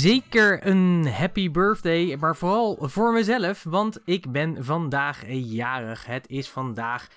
zeker een happy birthday, maar vooral voor mezelf, want ik ben vandaag jarig. Het is vandaag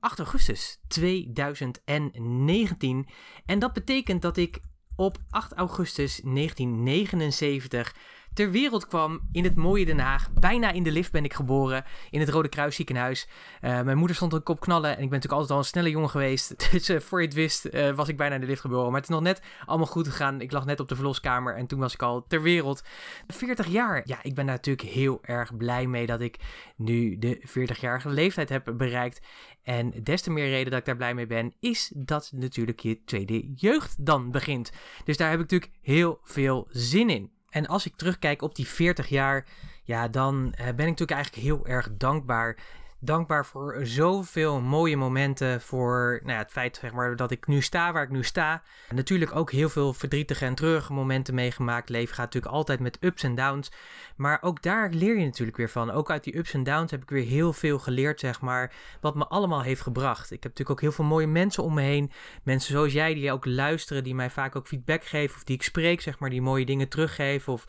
8 augustus 2019 en dat betekent dat ik op 8 augustus 1979 ter wereld kwam in het mooie Den Haag. Bijna in de lift ben ik geboren in het Rode Kruis ziekenhuis. Uh, mijn moeder stond een kop knallen en ik ben natuurlijk altijd al een snelle jongen geweest. Dus uh, voor je het wist uh, was ik bijna in de lift geboren. Maar het is nog net allemaal goed gegaan. Ik lag net op de verloskamer en toen was ik al ter wereld. 40 jaar. Ja, ik ben daar natuurlijk heel erg blij mee dat ik nu de 40-jarige leeftijd heb bereikt. En des te meer reden dat ik daar blij mee ben, is dat natuurlijk je tweede jeugd dan begint. Dus daar heb ik natuurlijk heel veel zin in. En als ik terugkijk op die 40 jaar, ja, dan eh, ben ik natuurlijk eigenlijk heel erg dankbaar dankbaar voor zoveel mooie momenten. Voor nou ja, het feit zeg maar, dat ik nu sta waar ik nu sta. Natuurlijk ook heel veel verdrietige en treurige momenten meegemaakt. Leven gaat natuurlijk altijd met ups en downs. Maar ook daar leer je natuurlijk weer van. Ook uit die ups en downs heb ik weer heel veel geleerd, zeg maar. Wat me allemaal heeft gebracht. Ik heb natuurlijk ook heel veel mooie mensen om me heen. Mensen zoals jij die ook luisteren, die mij vaak ook feedback geven. Of die ik spreek, zeg maar, die mooie dingen teruggeven. Of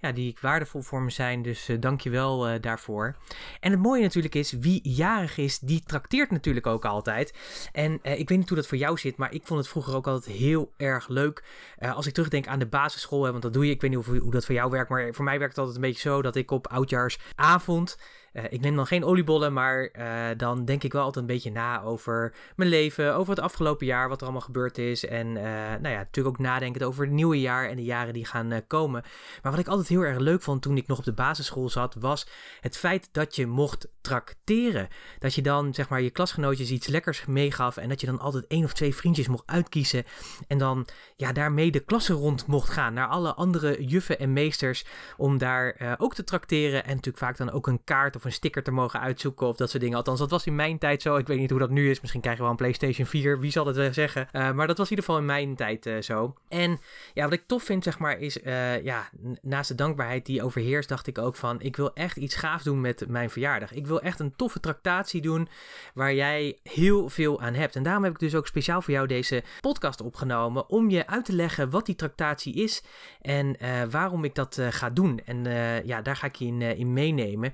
ja, die waardevol voor me zijn. Dus uh, dank je wel uh, daarvoor. En het mooie natuurlijk is, wie jarig is, die trakteert natuurlijk ook altijd. En uh, ik weet niet hoe dat voor jou zit, maar ik vond het vroeger ook altijd heel erg leuk. Uh, als ik terugdenk aan de basisschool, hè, want dat doe je. Ik weet niet hoe, hoe dat voor jou werkt, maar voor mij werkt het altijd een beetje zo dat ik op oudjaarsavond uh, ik neem dan geen oliebollen, maar uh, dan denk ik wel altijd een beetje na over mijn leven, over het afgelopen jaar, wat er allemaal gebeurd is. En uh, nou ja, natuurlijk ook nadenken over het nieuwe jaar en de jaren die gaan komen. Maar wat ik altijd heel erg leuk vond toen ik nog op de basisschool zat, was het feit dat je mocht trakteren. Dat je dan zeg maar je klasgenootjes iets lekkers meegaf en dat je dan altijd één of twee vriendjes mocht uitkiezen. En dan ja, daarmee de klasse rond mocht gaan naar alle andere juffen en meesters om daar ook te trakteren. En natuurlijk vaak dan ook een kaart of een sticker te mogen uitzoeken of dat soort dingen. Althans, dat was in mijn tijd zo. Ik weet niet hoe dat nu is. Misschien krijgen we wel een PlayStation 4. Wie zal het wel zeggen? Uh, maar dat was in ieder geval in mijn tijd uh, zo. En ja, wat ik tof vind, zeg maar, is uh, ja, naast de dankbaarheid die overheerst, dacht ik ook van: ik wil echt iets gaaf doen met mijn verjaardag. Ik wil echt een toffe tractatie doen waar jij heel veel aan hebt. En daarom heb ik dus ook speciaal voor jou deze podcast opgenomen om je uit te leggen wat die tractatie is en waarom ik dat ga doen. En ja, daar ga ik je in, in meenemen.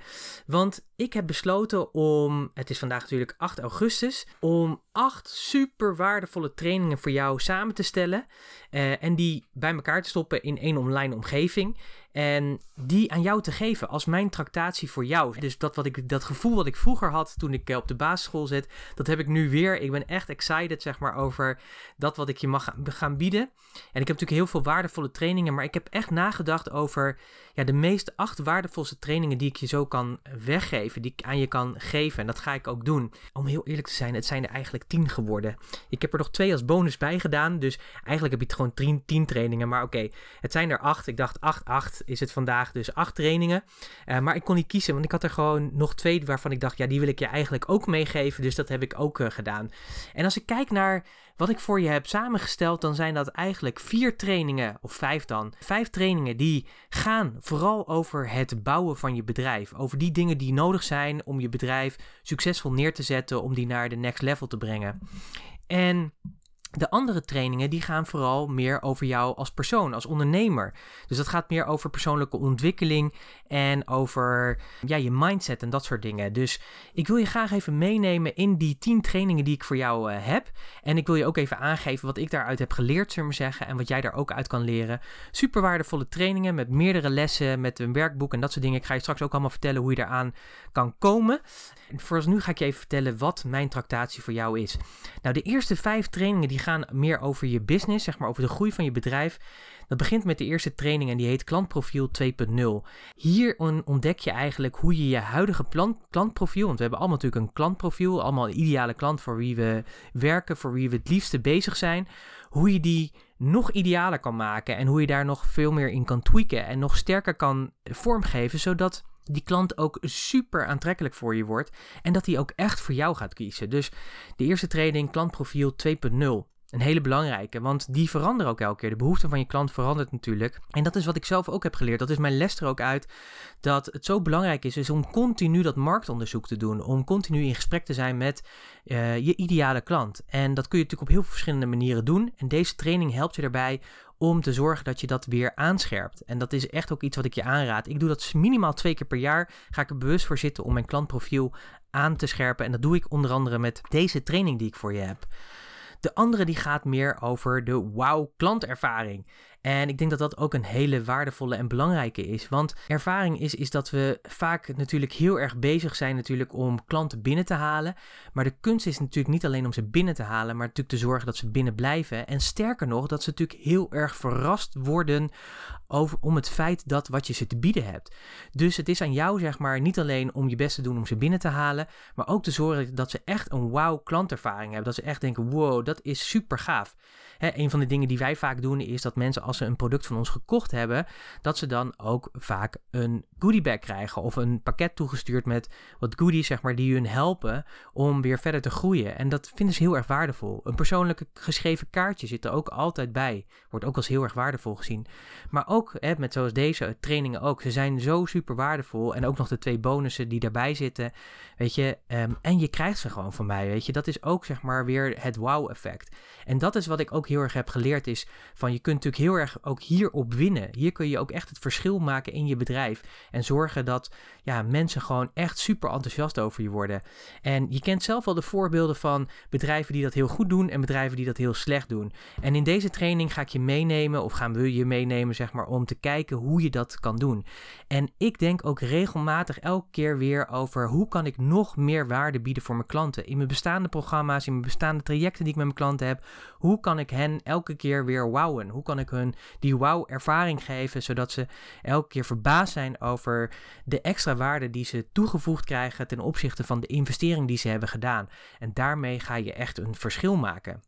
Want ik heb besloten om, het is vandaag natuurlijk 8 augustus, om acht super waardevolle trainingen voor jou samen te stellen. Uh, en die bij elkaar te stoppen in één online omgeving. En die aan jou te geven als mijn tractatie voor jou. Dus dat, wat ik, dat gevoel wat ik vroeger had toen ik op de basisschool zit, dat heb ik nu weer. Ik ben echt excited zeg maar over dat wat ik je mag gaan bieden. En ik heb natuurlijk heel veel waardevolle trainingen, maar ik heb echt nagedacht over ja, de meest acht waardevolste trainingen die ik je zo kan weggeven, die ik aan je kan geven. En dat ga ik ook doen. Om heel eerlijk te zijn, het zijn er eigenlijk tien geworden. Ik heb er nog twee als bonus bij gedaan, dus eigenlijk heb je het gewoon tien, tien trainingen. Maar oké, het zijn er acht. Ik dacht acht, acht is het vandaag dus acht trainingen. Uh, maar ik kon niet kiezen, want ik had er gewoon nog twee waarvan ik dacht, ja, die wil ik je eigenlijk ook meegeven. Dus dat heb ik ook uh, gedaan. En als ik kijk naar wat ik voor je heb samengesteld, dan zijn dat eigenlijk vier trainingen, of vijf dan. Vijf trainingen die gaan vooral over het bouwen van je bedrijf. Over die dingen die nodig zijn om je bedrijf succesvol neer te zetten, om die naar de next level te brengen. En de andere trainingen die gaan vooral meer over jou als persoon, als ondernemer. Dus dat gaat meer over persoonlijke ontwikkeling en over ja, je mindset en dat soort dingen. Dus ik wil je graag even meenemen in die 10 trainingen die ik voor jou uh, heb. En ik wil je ook even aangeven wat ik daaruit heb geleerd, zullen we zeggen, en wat jij daar ook uit kan leren. Super waardevolle trainingen met meerdere lessen, met een werkboek en dat soort dingen. Ik ga je straks ook allemaal vertellen hoe je eraan kan komen. En voor nu ga ik je even vertellen wat mijn tractatie voor jou is. Nou, de eerste vijf trainingen die gaan meer over je business, zeg maar over de groei van je bedrijf. Dat begint met de eerste training en die heet Klantprofiel 2.0. Hier ontdek je eigenlijk hoe je je huidige klantprofiel, want we hebben allemaal natuurlijk een klantprofiel, allemaal een ideale klant voor wie we werken, voor wie we het liefste bezig zijn, hoe je die nog idealer kan maken en hoe je daar nog veel meer in kan tweaken en nog sterker kan vormgeven, zodat die klant ook super aantrekkelijk voor je wordt en dat hij ook echt voor jou gaat kiezen. Dus de eerste training, klantprofiel 2.0. Een hele belangrijke, want die veranderen ook elke keer. De behoefte van je klant verandert natuurlijk. En dat is wat ik zelf ook heb geleerd. Dat is mijn les er ook uit. Dat het zo belangrijk is, om continu dat marktonderzoek te doen. Om continu in gesprek te zijn met uh, je ideale klant. En dat kun je natuurlijk op heel veel verschillende manieren doen. En deze training helpt je daarbij om te zorgen dat je dat weer aanscherpt. En dat is echt ook iets wat ik je aanraad. Ik doe dat minimaal twee keer per jaar. Ga ik er bewust voor zitten om mijn klantprofiel aan te scherpen. En dat doe ik onder andere met deze training die ik voor je heb. De andere die gaat meer over de wow klantervaring. En ik denk dat dat ook een hele waardevolle en belangrijke is. Want ervaring is, is dat we vaak natuurlijk heel erg bezig zijn natuurlijk om klanten binnen te halen. Maar de kunst is natuurlijk niet alleen om ze binnen te halen, maar natuurlijk te zorgen dat ze binnen blijven. En sterker nog, dat ze natuurlijk heel erg verrast worden over, om het feit dat wat je ze te bieden hebt. Dus het is aan jou, zeg maar, niet alleen om je best te doen om ze binnen te halen, maar ook te zorgen dat ze echt een wow klantervaring hebben. Dat ze echt denken, wow, dat is super gaaf. Een van de dingen die wij vaak doen is dat mensen als ze een product van ons gekocht hebben, dat ze dan ook vaak een goodiebag krijgen of een pakket toegestuurd met wat goodies zeg maar die hun helpen om weer verder te groeien. En dat vinden ze heel erg waardevol. Een persoonlijke geschreven kaartje zit er ook altijd bij. Wordt ook als heel erg waardevol gezien. Maar ook hè, met zoals deze trainingen ook. Ze zijn zo super waardevol en ook nog de twee bonussen die daarbij zitten. Weet je, ehm, en je krijgt ze gewoon van mij. Weet je, dat is ook zeg maar weer het wow effect. En dat is wat ik ook heel erg heb geleerd is van je kunt natuurlijk heel erg ook hierop winnen. Hier kun je ook echt het verschil maken in je bedrijf en zorgen dat ja, mensen gewoon echt super enthousiast over je worden. En je kent zelf al de voorbeelden van bedrijven die dat heel goed doen en bedrijven die dat heel slecht doen. En in deze training ga ik je meenemen of gaan we je meenemen zeg maar om te kijken hoe je dat kan doen. En ik denk ook regelmatig elke keer weer over hoe kan ik nog meer waarde bieden voor mijn klanten. In mijn bestaande programma's, in mijn bestaande trajecten die ik met mijn klanten heb. Hoe kan ik hen elke keer weer wowen? Hoe kan ik hun die wow ervaring geven, zodat ze elke keer verbaasd zijn over de extra waarde die ze toegevoegd krijgen ten opzichte van de investering die ze hebben gedaan. En daarmee ga je echt een verschil maken.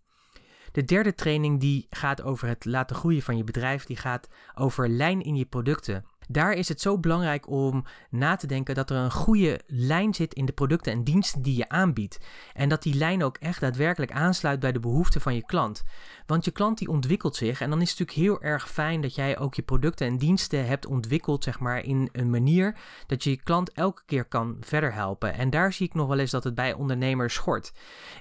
De derde training die gaat over het laten groeien van je bedrijf, die gaat over lijn in je producten. Daar is het zo belangrijk om na te denken dat er een goede lijn zit in de producten en diensten die je aanbiedt. En dat die lijn ook echt daadwerkelijk aansluit bij de behoeften van je klant. Want je klant die ontwikkelt zich en dan is het natuurlijk heel erg fijn dat jij ook je producten en diensten hebt ontwikkeld, zeg maar, in een manier dat je je klant elke keer kan verder helpen. En daar zie ik nog wel eens dat het bij ondernemers schort.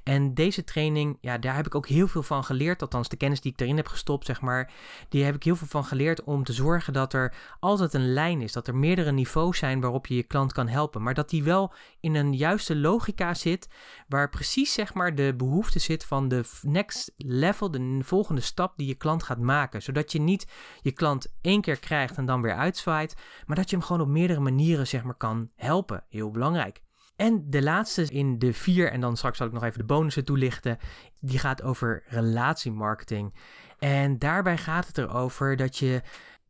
En deze training, ja, daar heb ik ook heel veel van geleerd, althans de kennis die ik erin heb gestopt, zeg maar, die heb ik heel veel van geleerd om te zorgen dat er altijd een lijn is, dat er meerdere niveaus zijn waarop je je klant kan helpen, maar dat die wel in een juiste logica zit, waar precies, zeg maar, de behoefte zit van de next level, de volgende stap die je klant gaat maken. Zodat je niet je klant één keer krijgt en dan weer uitzwaait, maar dat je hem gewoon op meerdere manieren zeg maar, kan helpen. Heel belangrijk. En de laatste in de vier, en dan straks zal ik nog even de bonussen toelichten, die gaat over relatiemarketing. En daarbij gaat het erover dat je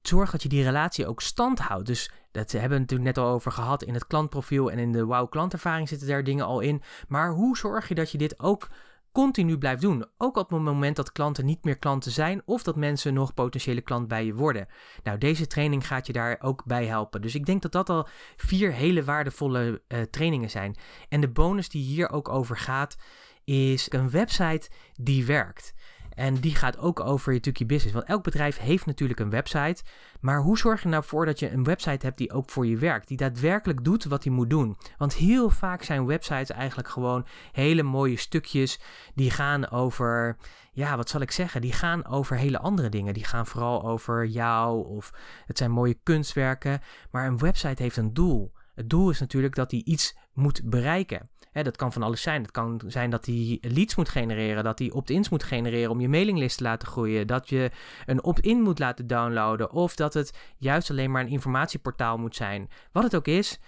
zorgt dat je die relatie ook stand houdt. Dus dat hebben we natuurlijk net al over gehad in het klantprofiel en in de wow klantervaring zitten daar dingen al in. Maar hoe zorg je dat je dit ook continu blijft doen. Ook op het moment dat klanten niet meer klanten zijn of dat mensen nog potentiële klant bij je worden. Nou, deze training gaat je daar ook bij helpen. Dus ik denk dat dat al vier hele waardevolle uh, trainingen zijn. En de bonus die hier ook over gaat, is een website die werkt. En die gaat ook over je tukkie business. Want elk bedrijf heeft natuurlijk een website. Maar hoe zorg je nou voor dat je een website hebt die ook voor je werkt? Die daadwerkelijk doet wat hij moet doen. Want heel vaak zijn websites eigenlijk gewoon hele mooie stukjes. Die gaan over, ja, wat zal ik zeggen? Die gaan over hele andere dingen. Die gaan vooral over jou of het zijn mooie kunstwerken. Maar een website heeft een doel. Het doel is natuurlijk dat hij iets moet bereiken. Dat kan van alles zijn. Het kan zijn dat hij leads moet genereren, dat hij opt-ins moet genereren om je mailinglist te laten groeien, dat je een opt-in moet laten downloaden of dat het juist alleen maar een informatieportaal moet zijn. Wat het ook is,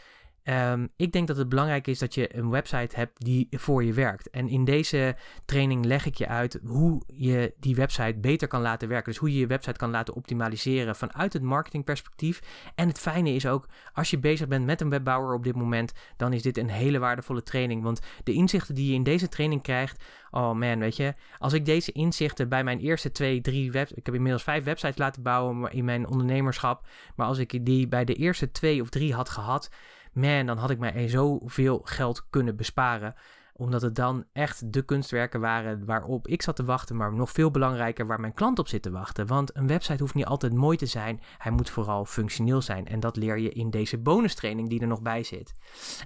Ehm, ik denk dat het belangrijk is dat je een website hebt die voor je werkt. En in deze training leg ik je uit hoe je die website beter kan laten werken. Dus hoe je je website kan laten optimaliseren vanuit het marketingperspectief. En het fijne is ook, als je bezig bent met een webbouwer op dit moment, dan is dit een hele waardevolle training. Want de inzichten die je in deze training krijgt, oh man, weet je, als ik deze inzichten bij mijn eerste twee, drie websites, ik heb inmiddels vijf websites laten bouwen in mijn ondernemerschap, maar als ik die bij de eerste twee of drie had gehad, man, dan had ik mij zoveel geld kunnen besparen. Omdat het dan echt de kunstwerken waren waarop ik zat te wachten, maar nog veel belangrijker waar mijn klant op zit te wachten. Want een website hoeft niet altijd mooi te zijn, hij moet vooral functioneel zijn. En dat leer je in deze bonustraining die er nog bij zit.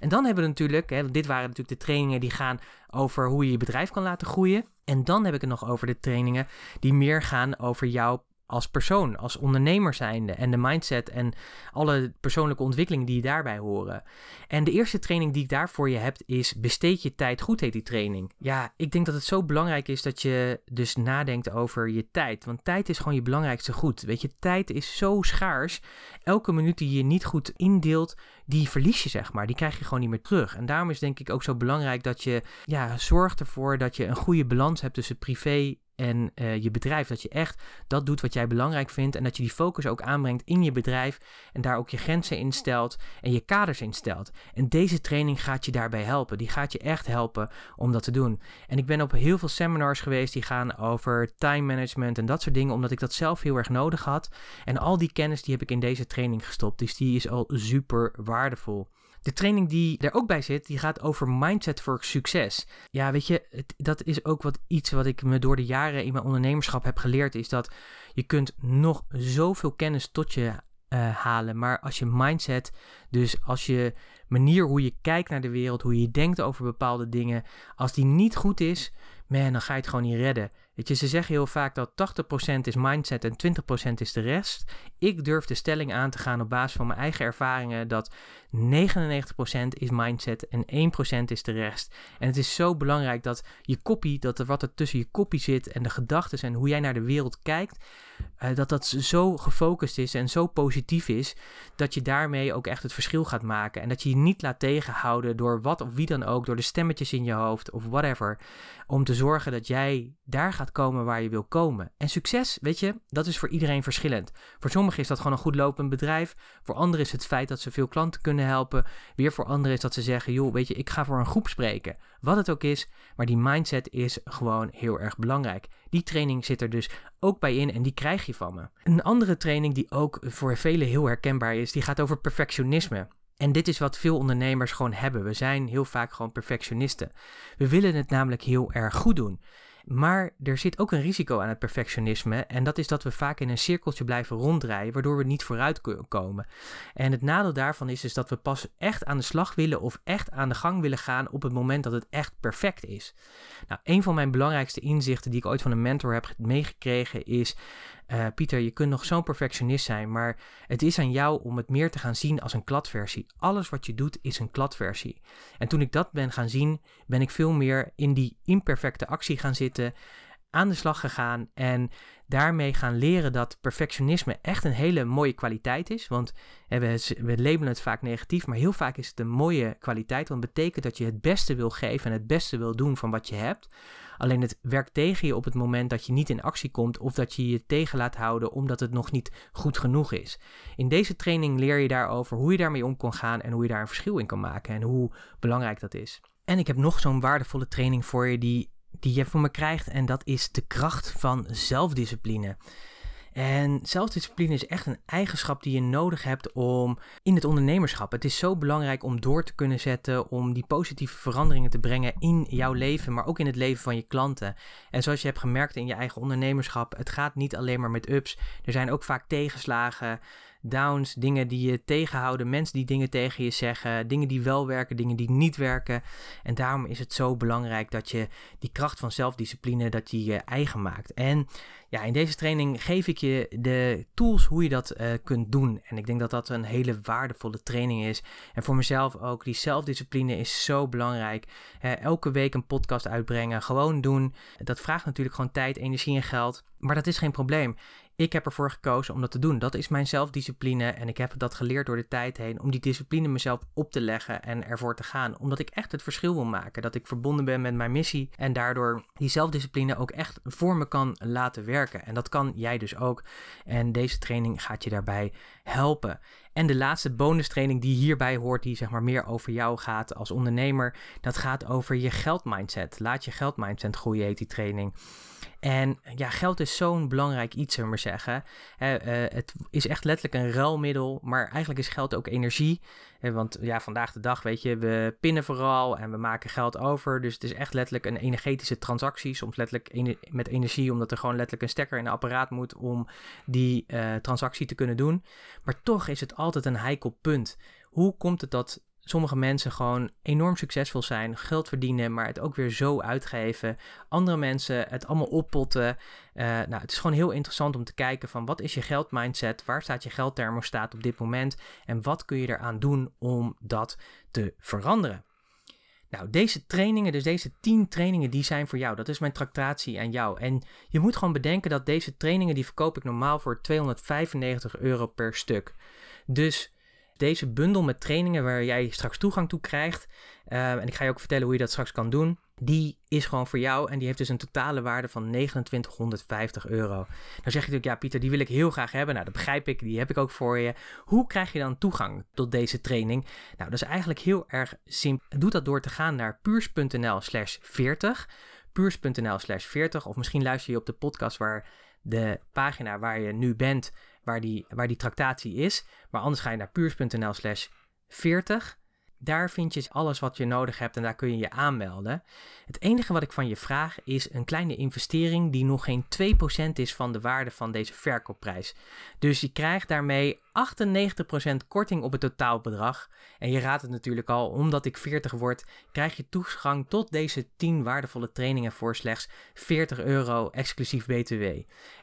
En dan hebben we natuurlijk, hè, dit waren natuurlijk de trainingen die gaan over hoe je je bedrijf kan laten groeien. En dan heb ik het nog over de trainingen die meer gaan over jouw als persoon, als ondernemer zijnde en de mindset en alle persoonlijke ontwikkelingen die daarbij horen. En de eerste training die ik daar voor je heb is besteed je tijd goed heet die training. Ja, ik denk dat het zo belangrijk is dat je dus nadenkt over je tijd, want tijd is gewoon je belangrijkste goed. Weet je, tijd is zo schaars. Elke minuut die je niet goed indeelt, die verlies je zeg maar, die krijg je gewoon niet meer terug. En daarom is denk ik ook zo belangrijk dat je ja, zorgt ervoor dat je een goede balans hebt tussen privé en uh, je bedrijf. Dat je echt dat doet wat jij belangrijk vindt. En dat je die focus ook aanbrengt in je bedrijf. En daar ook je grenzen in stelt en je kaders in stelt. En deze training gaat je daarbij helpen. Die gaat je echt helpen om dat te doen. En ik ben op heel veel seminars geweest die gaan over time management en dat soort dingen. Omdat ik dat zelf heel erg nodig had. En al die kennis die heb ik in deze training gestopt. Dus die is al super waardevol. De training die er ook bij zit, die gaat over mindset voor succes. Ja, weet je, dat is ook wat iets wat ik me door de jaren in mijn ondernemerschap heb geleerd, is dat je kunt nog zoveel kennis tot je uh, halen, maar als je mindset, dus als je manier hoe je kijkt naar de wereld, hoe je denkt over bepaalde dingen, als die niet goed is, dan ga je het gewoon niet redden. Weet je, ze zeggen heel vaak dat 80% is mindset en 20% is de rest. Ik durf de stelling aan te gaan op basis van mijn eigen ervaringen dat 99% is mindset en 1% is de rest. En het is zo belangrijk dat je kopie, dat er wat er tussen je kopie zit en de gedachten en hoe jij naar de wereld kijkt, uh, dat dat zo gefocust is en zo positief is, dat je daarmee ook echt het verschil gaat maken. En dat je je niet laat tegenhouden door wat of wie dan ook, door de stemmetjes in je hoofd of whatever, om te zorgen dat jij daar gaat komen waar je wil komen. En succes, weet je, dat is voor iedereen verschillend. Voor sommigen is dat gewoon een goed lopend bedrijf. Voor anderen is het feit dat ze veel klanten kunnen helpen. Weer voor anderen is dat ze zeggen, joh, weet je, ik ga voor een groep spreken. Wat het ook is, maar die mindset is gewoon heel erg belangrijk. Die training zit er dus ook bij in en die krijg je van me. Een andere training die ook voor velen heel herkenbaar is, die gaat over perfectionisme. En dit is wat veel ondernemers gewoon hebben. We zijn heel vaak gewoon perfectionisten. We willen het namelijk heel erg goed doen. Maar er zit ook een risico aan het perfectionisme. En dat is dat we vaak in een cirkeltje blijven ronddraaien, waardoor we niet vooruit komen. En het nadeel daarvan is, is dat we pas echt aan de slag willen of echt aan de gang willen gaan op het moment dat het echt perfect is. Nou, een van mijn belangrijkste inzichten die ik ooit van een mentor heb meegekregen is uh, Pieter, je kunt nog zo'n perfectionist zijn, maar het is aan jou om het meer te gaan zien als een kladversie. Alles wat je doet is een kladversie. En toen ik dat ben gaan zien, ben ik veel meer in die imperfecte actie gaan zitten, aan de slag gegaan en daarmee gaan leren dat perfectionisme echt een hele mooie kwaliteit is. Want we, we labelen het vaak negatief, maar heel vaak is het een mooie kwaliteit, want het betekent dat je het beste wil geven en het beste wil doen van wat je hebt. Alleen het werkt tegen je op het moment dat je niet in actie komt of dat je je tegen laat houden omdat het nog niet goed genoeg is. In deze training leer je daarover hoe je daarmee om kan gaan en hoe je daar een verschil in kan maken en hoe belangrijk dat is. En ik heb nog zo'n waardevolle training voor je die, die je van me krijgt en dat is de kracht van zelfdiscipline. En zelfdiscipline is echt een eigenschap die je nodig hebt om in het ondernemerschap. Het is zo belangrijk om door te kunnen zetten, om die positieve veranderingen te brengen in jouw leven, maar ook in het leven van je klanten. En zoals je hebt gemerkt in je eigen ondernemerschap, het gaat niet alleen maar met ups. Er zijn ook vaak tegenslagen downs, dingen die je tegenhouden, mensen die dingen tegen je zeggen, dingen die wel werken, dingen die niet werken. En daarom is het zo belangrijk dat je die kracht van zelfdiscipline, dat je eigen maakt. En ja, in deze training geef ik je de tools hoe je dat uh, kunt doen. En ik denk dat dat een hele waardevolle training is. En voor mezelf ook, die zelfdiscipline is zo belangrijk. elke week een podcast uitbrengen, gewoon doen. Dat vraagt natuurlijk gewoon tijd, energie en geld. Maar dat is geen probleem. Ik heb ervoor gekozen om dat te doen. Dat is mijn zelfdiscipline en ik heb dat geleerd door de tijd heen om die discipline mezelf op te leggen en ervoor te gaan. Omdat ik echt het verschil wil maken. Dat ik verbonden ben met mijn missie en daardoor die zelfdiscipline ook echt voor me kan laten werken. En dat kan jij dus ook. En deze training gaat je daarbij helpen. En de laatste bonus training die hierbij hoort, die zeg maar meer over jou gaat als ondernemer, dat gaat over je geldmindset. Laat je geldmindset groeien, heet die training. En ja, geld is zo'n belangrijk iets, zullen we maar zeggen. Uh, het is echt letterlijk een ruilmiddel, maar eigenlijk is geld ook energie. Want ja, vandaag de dag, weet je, we pinnen vooral en we maken geld over. Dus het is echt letterlijk een energetische transactie. Soms letterlijk met energie, omdat er gewoon letterlijk een stekker in een apparaat moet om die uh, transactie te kunnen doen. Maar toch is het altijd een heikel punt. Hoe komt het dat sommige mensen gewoon enorm succesvol zijn, geld verdienen, maar het ook weer zo uitgeven. Andere mensen het allemaal oppotten. Uh, nou, het is gewoon heel interessant om te kijken van wat is je geldmindset, waar staat je geldthermostaat op dit moment en wat kun je eraan doen om dat te veranderen. Nou, deze trainingen, dus deze 10 trainingen, die zijn voor jou. Dat is mijn tractatie aan jou. En je moet gewoon bedenken dat deze trainingen, die verkoop ik normaal voor 295 euro per stuk. Dus deze bundel met trainingen waar jij straks toegang toe krijgt, uh, en ik ga je ook vertellen hoe je dat straks kan doen, die is gewoon voor jou en die heeft dus een totale waarde van 2950 euro. Dan zeg je natuurlijk, ja Pieter, die wil ik heel graag hebben. Nou, dat begrijp ik, die heb ik ook voor je. Hoe krijg je dan toegang tot deze training? Nou, dat is eigenlijk heel erg simpel. Doe dat door te gaan naar puurs.nl slash 40. Puurs.nl slash 40 of misschien luister je op de podcast waar de pagina waar je nu bent waar die, waar die tractatie is. Maar anders ga je naar puurs.nl slash 40. Daar vind je alles wat je nodig hebt en daar kun je je aanmelden. Het enige wat ik van je vraag is een kleine investering die nog geen 2% is van de waarde van deze verkoopprijs. Dus je krijgt daarmee 98% korting op het totaalbedrag. En je raadt het natuurlijk al, omdat ik 40 word, krijg je toegang tot deze 10 waardevolle trainingen voor slechts 40 euro exclusief BTW.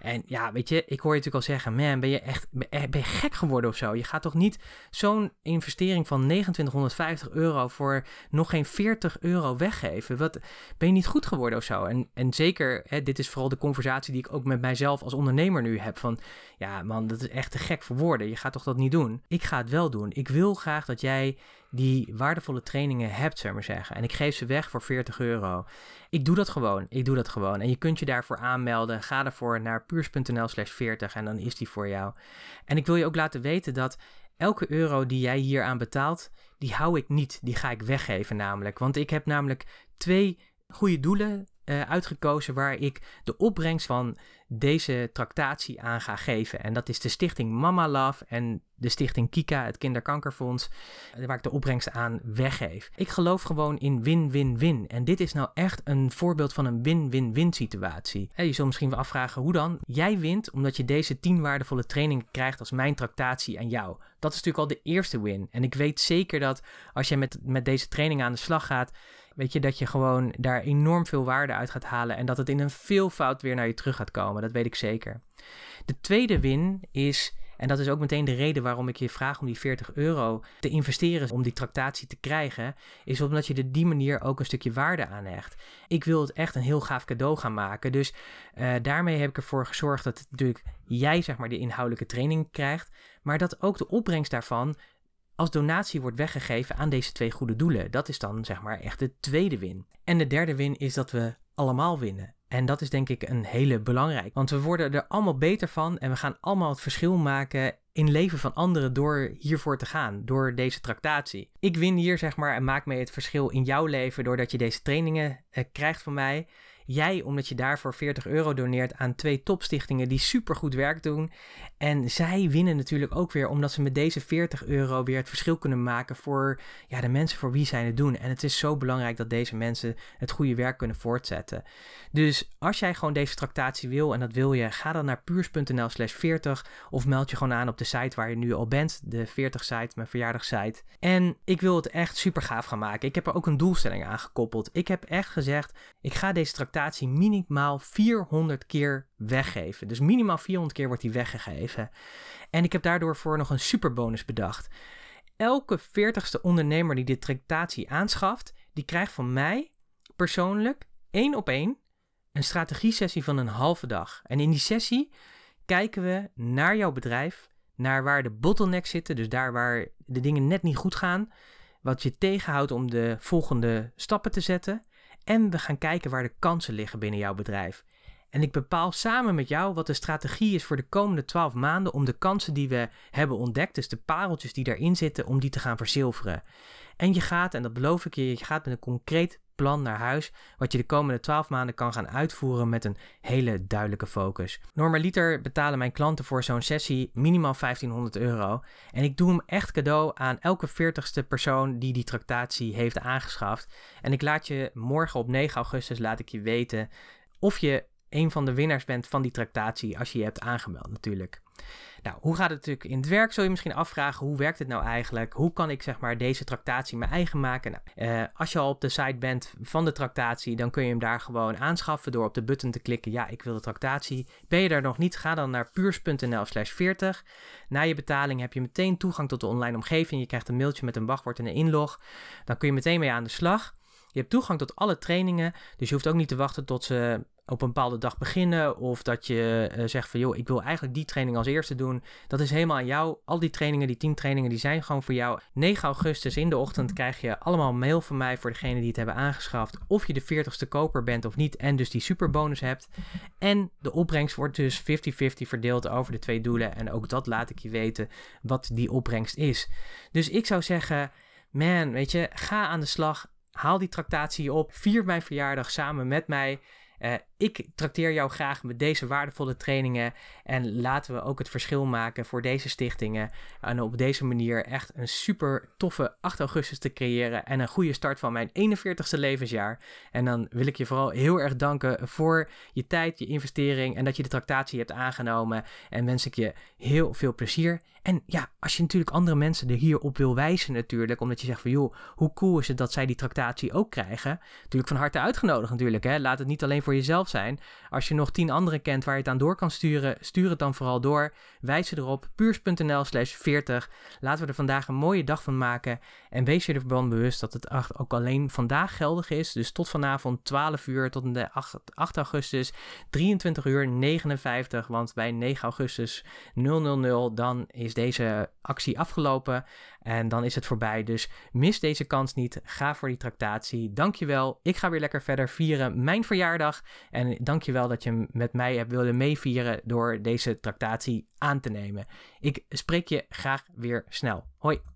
En ja, weet je, ik hoor je natuurlijk al zeggen, man, ben je echt ben je gek geworden of zo? Je gaat toch niet zo'n investering van 2950 euro voor nog geen 40 euro weggeven? Wat, ben je niet goed geworden of zo? En, en zeker, hè, dit is vooral de conversatie die ik ook met mijzelf als ondernemer nu heb. Van, ja man, dat is echt te gek voor woorden. Je gaat toch dat niet doen? Ik ga het wel doen. Ik wil graag dat jij die waardevolle trainingen hebt, zeg maar zeggen. En ik geef ze weg voor 40 euro. Ik doe dat gewoon. Ik doe dat gewoon. En je kunt je daarvoor aanmelden. Ga ervoor naar puurs.nl slash 40 en dan is die voor jou. En ik wil je ook laten weten dat elke euro die jij hier aan betaalt, die hou ik niet. Die ga ik weggeven namelijk. Want ik heb namelijk twee goede doelen uh, uitgekozen waar ik de opbrengst van deze tractatie aan ga geven. En dat is de stichting Mama Love en de stichting Kika, het Kinderkankerfonds, eh, waar ik de opbrengst aan weggeef. Ik geloof gewoon in win-win-win. En dit is nou echt een voorbeeld van een win-win-win situatie. je zult misschien wel afvragen hoe dan? Jij wint omdat je deze 10 waardevolle trainingen krijgt als mijn tractatie aan jou. Dat is natuurlijk al de eerste win. En ik weet zeker dat als jij met, met deze training aan de slag gaat, weet je dat je gewoon daar enorm veel waarde uit gaat halen en dat het in een veelvoud weer naar je terug gaat komen. Dat weet ik zeker. De tweede win is, en dat is ook meteen de reden waarom ik je vraag om die 40 euro te investeren om die tractatie te krijgen, is omdat je er die manier ook een stukje waarde aan hecht. Ik wil het echt een heel gaaf cadeau gaan maken. Dus uh, daarmee heb ik ervoor gezorgd dat natuurlijk jij zeg maar de inhoudelijke training krijgt, maar dat ook de opbrengst daarvan als donatie wordt weggegeven aan deze twee goede doelen. Dat is dan zeg maar echt de tweede win. En de derde win is dat we allemaal winnen. En dat is denk ik een hele belangrijk. Want we worden er allemaal beter van en we gaan allemaal het verschil maken in leven van anderen door hiervoor te gaan, door deze tractatie. Ik win hier zeg maar en maak mee het verschil in jouw leven doordat je deze trainingen eh, krijgt van mij. Jij omdat je daarvoor 40 euro doneert aan twee topstichtingen die supergoed werk doen. En zij winnen natuurlijk ook weer omdat ze met deze 40 euro weer het verschil kunnen maken voor ja, de mensen voor wie zij het doen. En het is zo belangrijk dat deze mensen het goede werk kunnen voortzetten. Dus als jij gewoon deze tractatie wil en dat wil je, ga dan naar puurs.nl slash 40 of meld je gewoon aan op de site waar je nu al bent, de 40 site, mijn verjaardagssite. En ik wil het echt super gaaf gaan maken. Ik heb er ook een doelstelling aan gekoppeld. Ik heb echt gezegd, ik ga deze tractatie minimaal 400 keer weggeven. Dus minimaal 400 keer wordt die weggegeven. En ik heb daardoor voor nog een superbonus bedacht. Elke 40ste ondernemer die dit tractatie aanschaft, die krijgt van mij persoonlijk één op één een strategie-sessie van een halve dag. En in die sessie kijken we naar jouw bedrijf, naar waar de bottlenecks zitten, dus daar waar de dingen net niet goed gaan, wat je tegenhoudt om de volgende stappen te zetten. En we gaan kijken waar de kansen liggen binnen jouw bedrijf. En ik bepaal samen met jou wat de strategie is voor de komende 12 maanden om de kansen die we hebben ontdekt, dus de pareltjes die daarin zitten, om die te gaan verzilveren. En je gaat, en dat beloof ik je, je gaat met een concreet plan naar huis, wat je de komende 12 maanden kan gaan uitvoeren met een hele duidelijke focus. Normaliter betalen mijn klanten voor zo'n sessie minimaal 1500 euro. En ik doe hem echt cadeau aan elke 40ste persoon die die tractatie heeft aangeschaft. En ik laat je morgen op 9 augustus laat ik je weten of je een van de winnaars bent van die tractatie als je je hebt aangemeld natuurlijk. Nou, hoe gaat het natuurlijk in het werk? Zul je misschien afvragen, hoe werkt het nou eigenlijk? Hoe kan ik zeg maar deze tractatie mijn eigen maken? Nou, eh, als je al op de site bent van de tractatie, dan kun je hem daar gewoon aanschaffen door op de button te klikken. Ja, ik wil de tractatie. Ben je daar nog niet? Ga dan naar puurs.nl slash 40. Na je betaling heb je meteen toegang tot de online omgeving. Je krijgt een mailtje met een wachtwoord en een inlog. Dan kun je meteen mee aan de slag. Je hebt toegang tot alle trainingen, dus je hoeft ook niet te wachten tot ze op een bepaalde dag beginnen. Of dat je uh, zegt van joh, ik wil eigenlijk die training als eerste doen. Dat is helemaal aan jou. Al die trainingen, die 10 trainingen, die zijn gewoon voor jou. 9 augustus in de ochtend krijg je allemaal mail van mij voor degene die het hebben aangeschaft. Of je de 40ste koper bent of niet. En dus die superbonus hebt. En de opbrengst wordt dus 50-50 verdeeld over de twee doelen. En ook dat laat ik je weten wat die opbrengst is. Dus ik zou zeggen, man, weet je, ga aan de slag. Haal die tractatie op. Vier mijn verjaardag samen met mij. Uh, ik trakteer jou graag met deze waardevolle trainingen. En laten we ook het verschil maken voor deze stichtingen. En op deze manier echt een super toffe 8 augustus te creëren. En een goede start van mijn 41ste levensjaar. En dan wil ik je vooral heel erg danken voor je tijd, je investering. En dat je de tractatie hebt aangenomen. En wens ik je heel veel plezier. En ja, als je natuurlijk andere mensen er hierop wil wijzen natuurlijk. Omdat je zegt van joh, hoe cool is het dat zij die tractatie ook krijgen. Natuurlijk van harte uitgenodigd natuurlijk. Hè? Laat het niet alleen voor jezelf zijn. Als je nog tien anderen kent waar je het aan door kan sturen, stuur het dan vooral door. Wijs ze erop, puurs.nl slash 40. Laten we er vandaag een mooie dag van maken. En wees je ervan bewust dat het ook alleen vandaag geldig is. Dus tot vanavond 12 uur tot de 8, 8 augustus 23 uur 59. Want bij 9 augustus 000 dan is deze actie afgelopen. En dan is het voorbij. Dus mis deze kans niet. Ga voor die tractatie. Dankjewel. Ik ga weer lekker verder vieren mijn verjaardag. En dankjewel dat je met mij hebt willen meevieren door deze tractatie aan te nemen. Ik spreek je graag weer snel. Hoi.